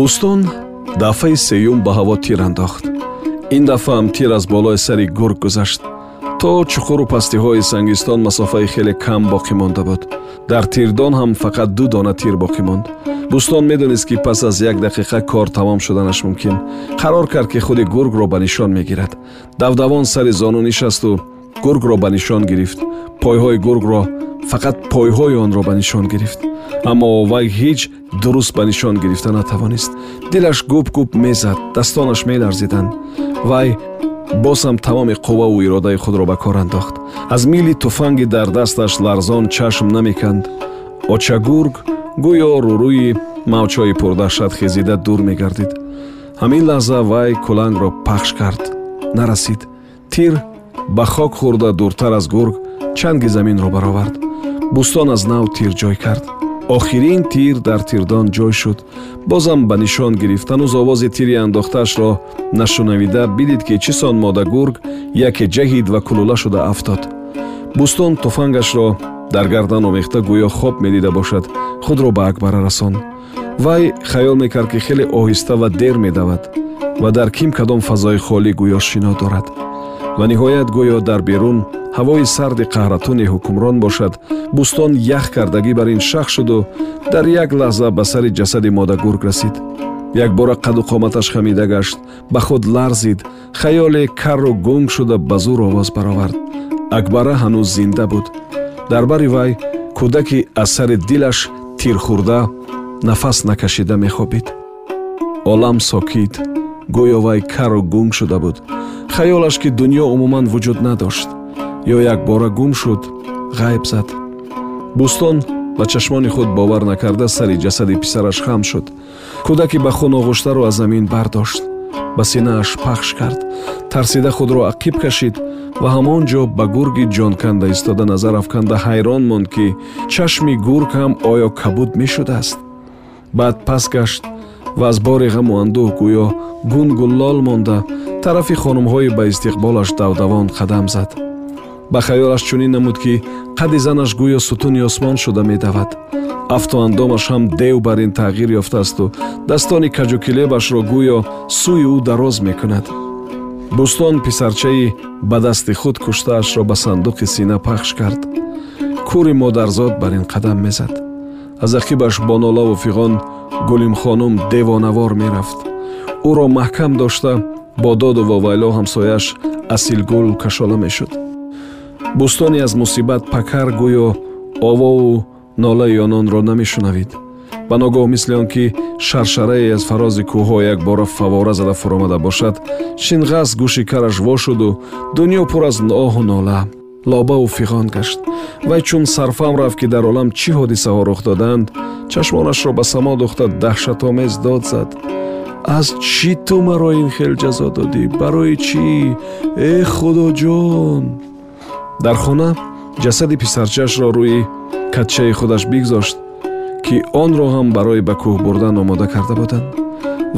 бӯстон дафъаи сеюм ба ҳаво тир андохт. Ин дафъаам тир аз болои сари гург гузашт. То чуқуру пастиҳои сангистон масофаи хеле кам боқӣ монда буд. Дар тирдон ҳам фақат ду дона тир боқӣ монд. Бӯстон медонист ки пас аз як дақиқа кор тамом шуданаш мумкин. Қарор кард ки худи гургро ба нишон мегирад. Давдавон сари зону нишасту гургро ба нишон гирифт. Пойҳои гургро фақат пойҳои онро ба нишон гирифт. Аммо вай ҳеҷ дуруст ба нишон гирифта натавонист. Дилаш гуп гуп мезад дастонаш меларзиданд. Вай боз ҳам тамоми қувваву иродаи худро ба кор андохт. Аз мили туфанги дар дасташ ларзон чашм намеканд. Очагург гӯё рӯрӯи мавҷҳои пурдаҳшат хезида дур мегардид. Ҳамин лаҳза вай кӯлангро пахш кард. Нарасид. Тир ба хок хӯрда дуртар аз гург чанги заминро баровард. Бӯстон аз нав тир ҷой кард. Охирин тир дар тирдон ҷой шуд. Бозам ба нишон гирифт ҳанӯз овози тири андохтаашро нашунавида бидид ки чӣ сон мода гург яке ҷаҳид ва кулула шуда афтод. Бӯстон туфангашро дар гардан омехта гӯё хоб медида бошад худро ба акбара расон. Вай хаёл мекард ки хеле оҳиста ва дер медавад ва дар ким кадом фазои холӣ гӯё шино дорад ва ниҳоят гӯё дар берун ҳавои сарди қаҳратуне ҳукмрон бошад. Бӯстон ях кардагӣ бар ин шах шуду дар як лаҳза ба сари ҷасади модагург расид. Якбора қаду қоматаш хамида гашт ба худ ларзид хаёле карру гунг шуда ба зур овоз баровард. Акбара ҳанӯз зинда буд. Дар бари вай кӯдаки аз сари дилаш тирхӯрда нафас накашида мехобид олам сокит гӯё вай кару гунг шуда буд. Хаёлаш ки дунё умуман вуҷуд надошт. Ё якбора гум шуд ғайб зад. Бӯстон ба чашмони худ бовар накарда сари ҷасади писараш хам шуд. Кӯдаки ба хун оғуштаро аз замин бардошт. Ба синааш пахш кард. Тарсида худро ақиб кашид ва ҳамон ҷо ба гурги ҷонканда истода назар афканда ҳайрон монд ки чашми гург ҳам оё кабуд мешудааст. Баъд пас гашт ва аз бори ғаму андӯҳ гӯё гунгу лол монда тарафи хонумҳои ба истиқболаш давдавон қадам зад. Ба хаёлаш чунин намуд ки қадди занаш гӯё сутуни осмон шуда медавад. Афту андомаш ҳам дев бар ин тағйир ёфтаасту daстони каҷукилебашро гӯё сӯи ӯ дароз мекунад. Бӯстон писарчаи ба дасти худ куштаашро ба сандуқи сина пахш кард. Кӯри модарзод бар ин қадам мезад аз ақибаш бо нолаву фиғон гулимхонум девонавор мерафт. Ӯро маҳкам дошта бо доду вовайло ҳамсояш асилгул кашола мешуд. Бӯстоне аз мусибат пакар гӯё овову нолаи ононро намешунавид. Ба ногоҳ мисли он ки шаршарае аз фарози кӯҳҳо якбора фавора зада фуромада бошад шинғас гӯши караш вошуду дунё пур аз ноҳу нола лобаву фиғон гашт. Вай чун сарфам рафт ки дар олам чӣ ҳодисаҳо рух доданд? Чашмонашро ба само духта даҳшатомез дод зад. Аз чӣ ту маро ин хел ҷазо додӣ? Барои чӣ? Э худоҷон дар хона ҷасади писарчаашро рӯи катчаи худаш бигзошт ки онро ҳам барои ба кӯҳ бурдан омода карда буданд.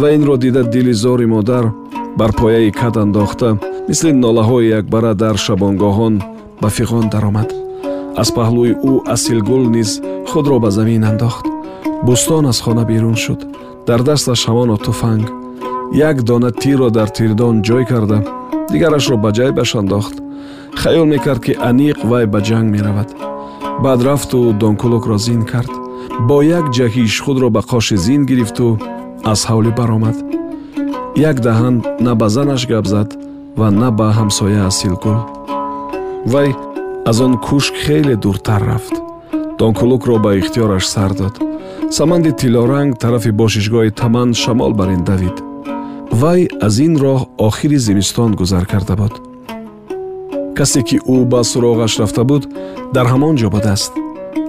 Ва инро дида дили зори модар бар пояи кат андохта мисли нолаҳои якбара дар шабонгоҳон ба фиғон даромад. Аз паҳлӯи ӯ асилгул низ худро ба замин андохт. Бӯстон аз хона берун шуд. Дар дасташ ҳамоно туфанг. Як дона тирро дар тирдон ҷой карда. Дигарашро ба ҷайбаш андохт хаёл мекард ки аниқ вай ба ҷанг меравад. Баъд рафту донкулукро зин кард. Бо як ҷаҳиш худро ба қоши зин гирифту аз ҳавлӣ баромад. Як даҳан на ба занаш гап зад ва на ба ҳамсоя асилгул вай аз он кушк хеле дуртар рафт. Донкулукро ба ихтиёраш сар дод. Саманди тиллоранг тарафи бошишгоҳи таман шамол бар ин давид. Вай аз ин роҳ охири зимистон гузар карда буд касе ки ӯ ба суроғаш рафта буд дар ҳамон ҷо будааст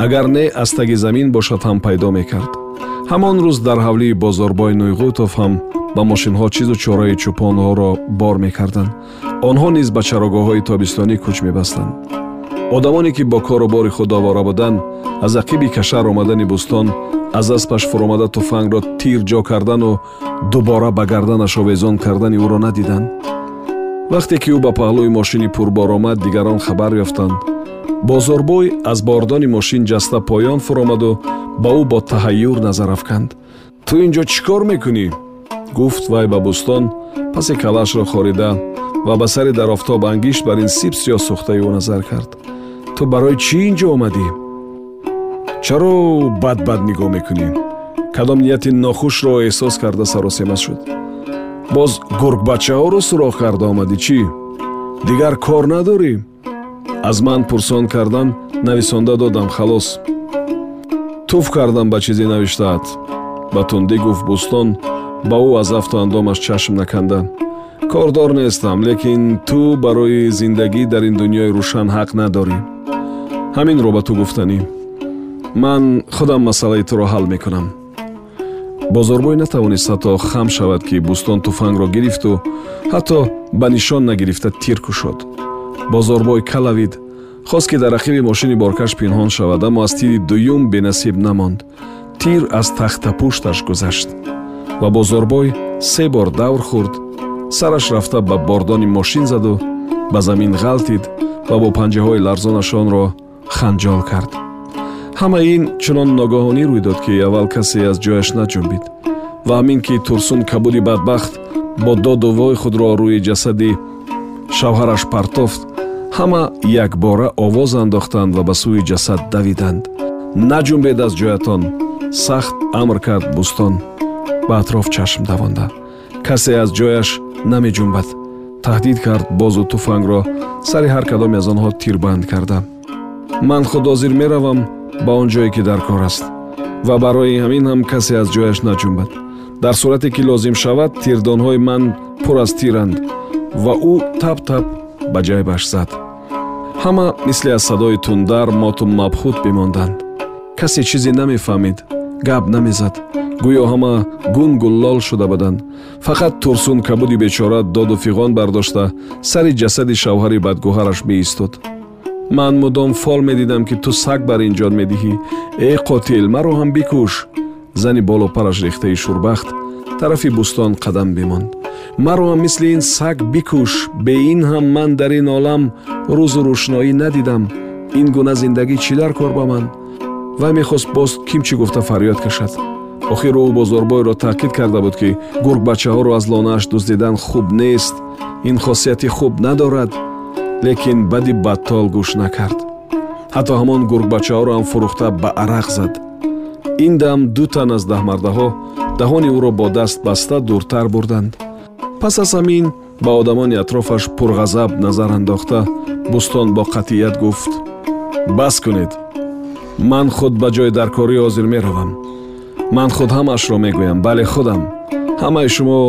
агар не аз таги замин бошад ҳам пайдо мекард. Ҳамон рӯз дар ҳавлии бозорбои нӯйғутов ҳам ба мошинҳо чизу чораи чӯпонҳоро бор мекарданд. Онҳо низ ба чарогоҳҳои тобистонӣ кӯч мебастанд. Одамоне ки бо кору бори худ овора буданд аз ақиби кашар омадани бӯстон аз аспаш фуромада туфангро тир ҷо кардану дубора ба гарданаш овезон кардани ӯро надиданд. Вақте ки ӯ ба паҳлӯи мошини пурбор омад дигарон хабар ёфтанд. Бозорбой аз бордони мошин ҷаста поён фуромаду ба ӯ бо таҳайюр назар афканд. Ту ин ҷо чӣ кор мекунӣ гуфт вай ба бӯстон пасе калашро хорида ва ба сари дар офтоб ангишт бар ин сиб сиёҳ сӯхтаи ӯ назар кард ту барои чӣ ин ҷо омадӣ чаро бад бад нигоҳ мекунӣ кадом нияти нохушро эҳсос карда саросема шуд боз гургбачаҳоро суроғ карда омадӣ чӣ дигар кор надорӣ аз ман пурсон кардан нависонда додам халос туф кардам ба чизе навиштаат ба тундӣ гуфт бӯстон ба ӯ аз афту андомаш чашм наканда. Кордор нестам лекин ту барои зиндагӣ дар ин дунёи рӯшан ҳақ надорӣ. Ҳаминро ба ту гуфтанӣ. Ман худам масъалаи туро ҳал мекунам. Бозорбой натавонист ҳатто хам шавад ки бӯстон туфангро гирифту ҳатто ба нишон нагирифта тир кушод. Бозорбой калавид. Хост ки дар ақиби мошини боркаш пинҳон шавад аммо аз тири дуюм бенасиб намонд. Тир аз тахтапушташ гузашт ва бозорбой се бор давр хӯрд сараш рафта ба бордони мошин заду ба замин ғалтид ва бо панҷаҳои ларзонаш онро ханҷол кард. Ҳама ин чунон ногоҳонӣ рӯй дод ки аввал касе аз ҷояш наҷунбид ва ҳамин ки турсун кабуди бадбахт бо доду вой худро рӯи ҷасади шавҳараш партофт ҳама якбора овоз андохтанд ва ба сӯи ҷасад давиданд. Наҷунбед аз ҷоятон сахт амр кард бӯстон ба атроф чашм давонда. Касе аз ҷояш намеҷунбад. Таҳдид кард бозу туфангро. Сари ҳар кадоме аз онҳо тирбанд карда. Ман худ ҳозир меравам ба он ҷое ки дар кор аст. Ва барои ҳамин ҳам касе аз ҷояш наҷунбад. Дар сурате ки лозим шавад тирдонҳои ман пур аз тиранд. Ва ӯ тап тап ба ҷайбаш зад. Ҳама мисли аз садои тундар моту мабхут бимонданд. Касе чизе намефаҳмид гап намезад гӯё ҳама гун гуллол шуда буданд. Фақат турсун кабуди бечора доду фиғон бардошта сари ҷасади шавҳари бадгӯҳараш меистод ман мудом фол медидам ки ту саг бар ин ҷон медиҳӣ. Э қотил маро ҳам бикуш зани болопараш рехтаи шурбахт. Тарафи бӯстон қадам бимонд. Маро ҳам мисли ин саг бикуш бе ин ҳам ман дар ин олам рӯзу рӯшноӣ надидам. Ин гуна зиндагӣ чӣ дар кор ба ман? Вай мехост боз кимчӣ гуфта фарёд кашад охир ӯ бозорбойро таъкид карда буд ки гургбачаҳоро аз лонааш дуздидан хуб нест. Ин хосияти хуб надорад лекин бади баттол гӯш накард. Ҳатто ҳамон гургбачаҳоро ҳам фурӯхта ба арақ зад. Ин дам ду тан аз даҳмардаҳо даҳони ӯро бо даст баста дуртар бурданд. Пас аз ҳамин ба одамони атрофаш пурғазаб назар андохта бӯстон бо қатъият гуфт. Бас кунед ман худ ба ҷои даркорӣ ҳозир меравам ман худ ҳамаашро мегӯям бале худам. Ҳамаи шумо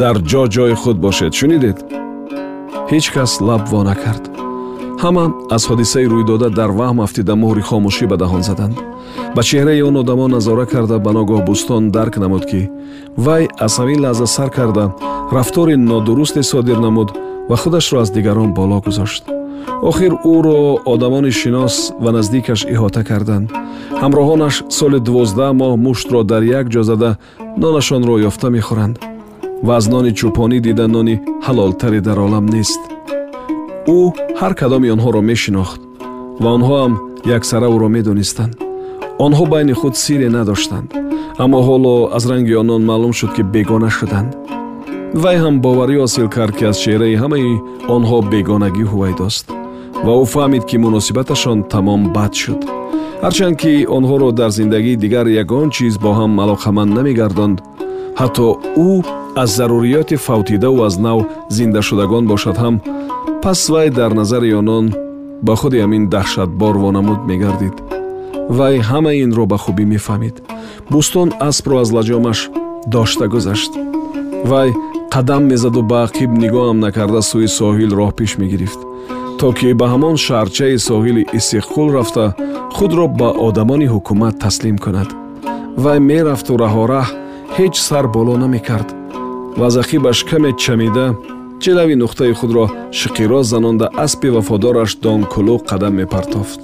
дар ҷо ҷои худ бошед шунидед? Ҳеҷ кас лаб во накард. Ҳама аз ҳодисаи рӯйдода дар ваҳм афтида муҳри хомӯшӣ бадаҳон заданд. Ба чеҳраи он одамон назора карда ба ногоҳ бӯстон дарк намуд ки вай аз ҳамин лаҳза сар карда рафтори нодурусте содир намуд ва худашро аз дигарон боло гузошт охир ӯро одамони шинос ва наздикаш иҳота карданд. Ҳамроҳонаш соли дувоздаҳ моҳ муштро дар як ҷо зада нонашонро ёфта мехӯранд. Ва аз нони чӯпонӣ дида нони ҳалолтаре дар олам нест. Ӯ ҳар кадоми онҳоро мешинохт ва онҳо ҳам яксара ӯро медонистанд. Онҳо байни худ сире надоштанд аммо ҳоло аз ранги онон маълум шуд ки бегона шуданд вай ҳам боварӣ ҳосил кард ки аз чеҳраи ҳамаи онҳо бегонагӣ ҳувайдост ва ӯ фаҳмид ки муносибаташон тамом бад шуд. ҳарчанд ки онҳоро дар зиндагии дигар ягон чиз бо ҳам алоқаманд намегардонд ҳатто ӯ аз зарурияти фавтидаву аз нав зиндашудагон бошад ҳам пас вай дар назари онон ба худи ҳамин даҳшатбор вонамуд мегардид. вай ҳамаи инро ба хубӣ мефаҳмид. бӯстон аспро аз лаҷомаш дошта гузашт. вай қадам мезаду ба ақиб нигоҳам накарда сӯи соҳил роҳ пеш мегирифт. То ки ба ҳамон шаҳрчаи соҳили истиққул рафта худро ба одамони ҳукумат таслим кунад. Вай мерафту раҳораҳ ҳеҷ сар боло намекард. Ва аз ақибаш каме чамида ҷилави нуқтаи худро шиқироз занонда аспи вафодораш донкулӯ қадам мепартофт.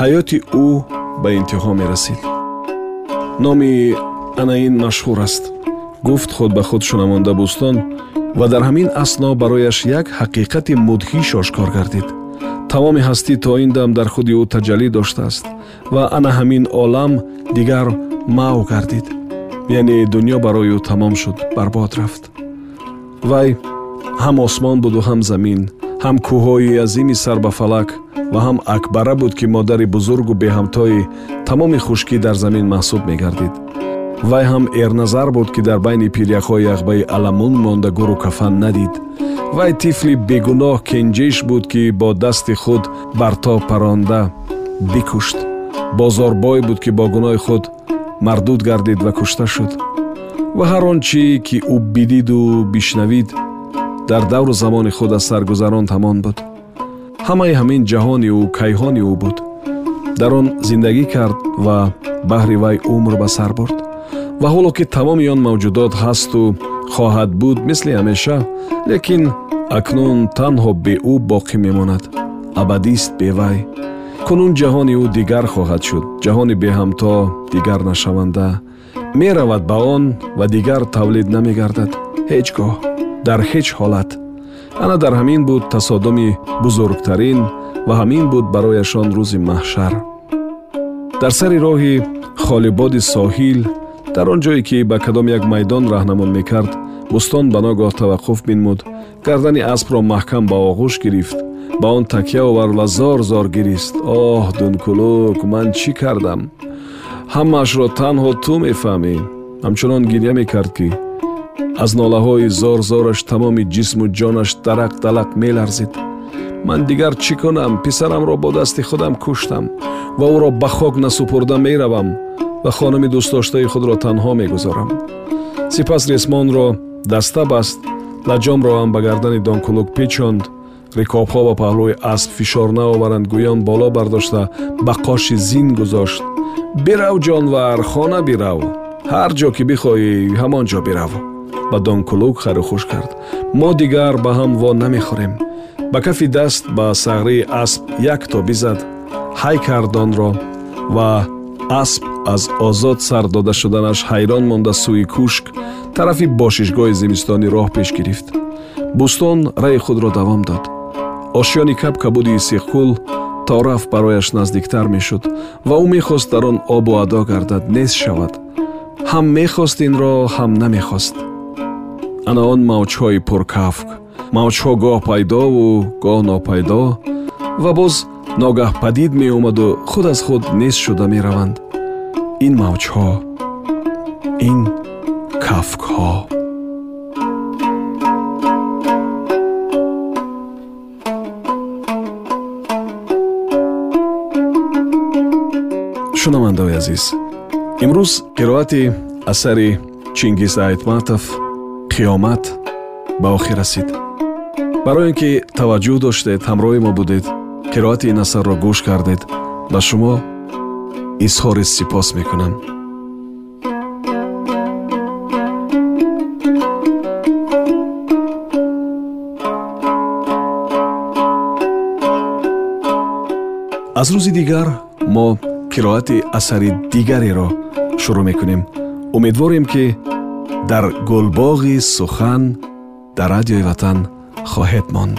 Ҳаёти ӯ ба интиҳо мерасид. Номи анаин машҳур аст гуфт худ ба худ шунамонда бӯстон ва дар ҳамин асно барояш як ҳақиқати мудҳиш ошкор гардид. Тамоми ҳастӣ то ин дам дар худи ӯ таҷаллӣ доштааст ва ана ҳамин олам дигар маъв гардид. Яъне дунё барои ӯ тамом шуд барбод рафт. Вай ҳам осмон буду ҳам замин ҳам кӯҳҳои азими сар ба фалак ва ҳам акбара буд ки модари бузургу беҳамтои тамоми хушкӣ дар замин маҳсуб мегардид вай ҳам эрназар буд ки дар байни пиряхҳои яхбаи аламун монда гуру кафан надид. Вай тифли бегуноҳ кенҷиш буд ки бо дасти худ бар то паронда бикушт. Бозорбой буд ки бо гуноҳи худ мардуд гардид ва кушта шуд. Ва ҳар он чӣ ки ӯ бидиду бишнавид дар давру замони худ аз сар гузаронд ҳамон буд. Ҳамаи ҳамин ҷаҳони ӯ кайҳони ӯ буд. Дар он зиндагӣ кард ва баҳри вай умр ба сар бурд ва ҳоло ки тамоми он мавҷудот ҳасту хоҳад буд мисли ҳамеша лекин акнун танҳо бе ӯ боқӣ мемонад. Абадист бе вай кунун ҷаҳони ӯ дигар хоҳад шуд. Ҷаҳони беҳамто дигар нашаванда меравад ба он ва дигар тавлид намегардад. Ҳеҷ гоҳ. Дар ҳеҷ ҳолат. Ана дар ҳамин буд тасодуми бузургтарин ва ҳамин буд барояшон рӯзи маҳшар. Дар сари роҳи холибоди соҳил дар он ҷое ки ба кадом як майдон раҳнамон мекард бӯстон ба ногоҳ таваққуф минмуд гардани аспро маҳкам ба оғӯш гирифт ба он такя овард ва зор зор гирист. Оҳ дункулук ман чӣ кардам? Ҳамаашро танҳо ту мефаҳмӣ ҳамчунон гирья мекард ки аз нолаҳои зор зораш тамоми ҷисму ҷонаш дарақ далақ меларзид. Ман дигар чӣ кунам? Писарамро бо дасти худам куштам ва ӯро ба хок насупурда меравам ва хонами дӯстдоштаи худро танҳо мегузорам. Сипас ресмонро даста баст лаҷомро ҳам ба гардани донкулук печонд рикобҳо ба паҳлӯи асп фишор наоваранд гӯён боло бардошта ба қоши зин гузошт. Бирав ҷонвар хона бирав. Ҳар ҷо ки бихоҳӣ ҳамон ҷо бирав. Ба донкулук харухуш кард. Мо дигар ба ҳам во намехӯрем ба кафи даст ба сағрии асп як тобӣ зад ҳай кард онро ва асп аз озод сар дода шуданаш ҳайрон монда сӯи кушк тарафи бошишгоҳи зимистонӣ роҳ пеш гирифт. Бӯстон раи худро давом дод. Ошёни капкабуди сиққул то рафт барояш наздиктар мешуд ва ӯ мехост дар он обу адо гардад нест шавад. Ҳам мехост инро ҳам намехост. Ана он мавҷҳои пуркафк мавҷҳо гоҳ пайдову гоҳ нопайдо ва боз ногаҳ падид меомаду худ аз худ нест шуда мераванд. Ин мавҷҳо ин кафкҳо. Шунавандаои азиз имрӯз қироати асари чингиз айтматов қиёмат ба охир расид. Барои ин ки таваҷҷӯҳ доштед ҳамроҳи мо будед қироати ин асарро гӯш кардед ба шумо изҳори сипос мекунам аз рӯзи дигар мо қироати асари дигареро шурӯъ мекунем. Умедворем ки дар гулбоғи сухан дар радиои ватан хоҳед монд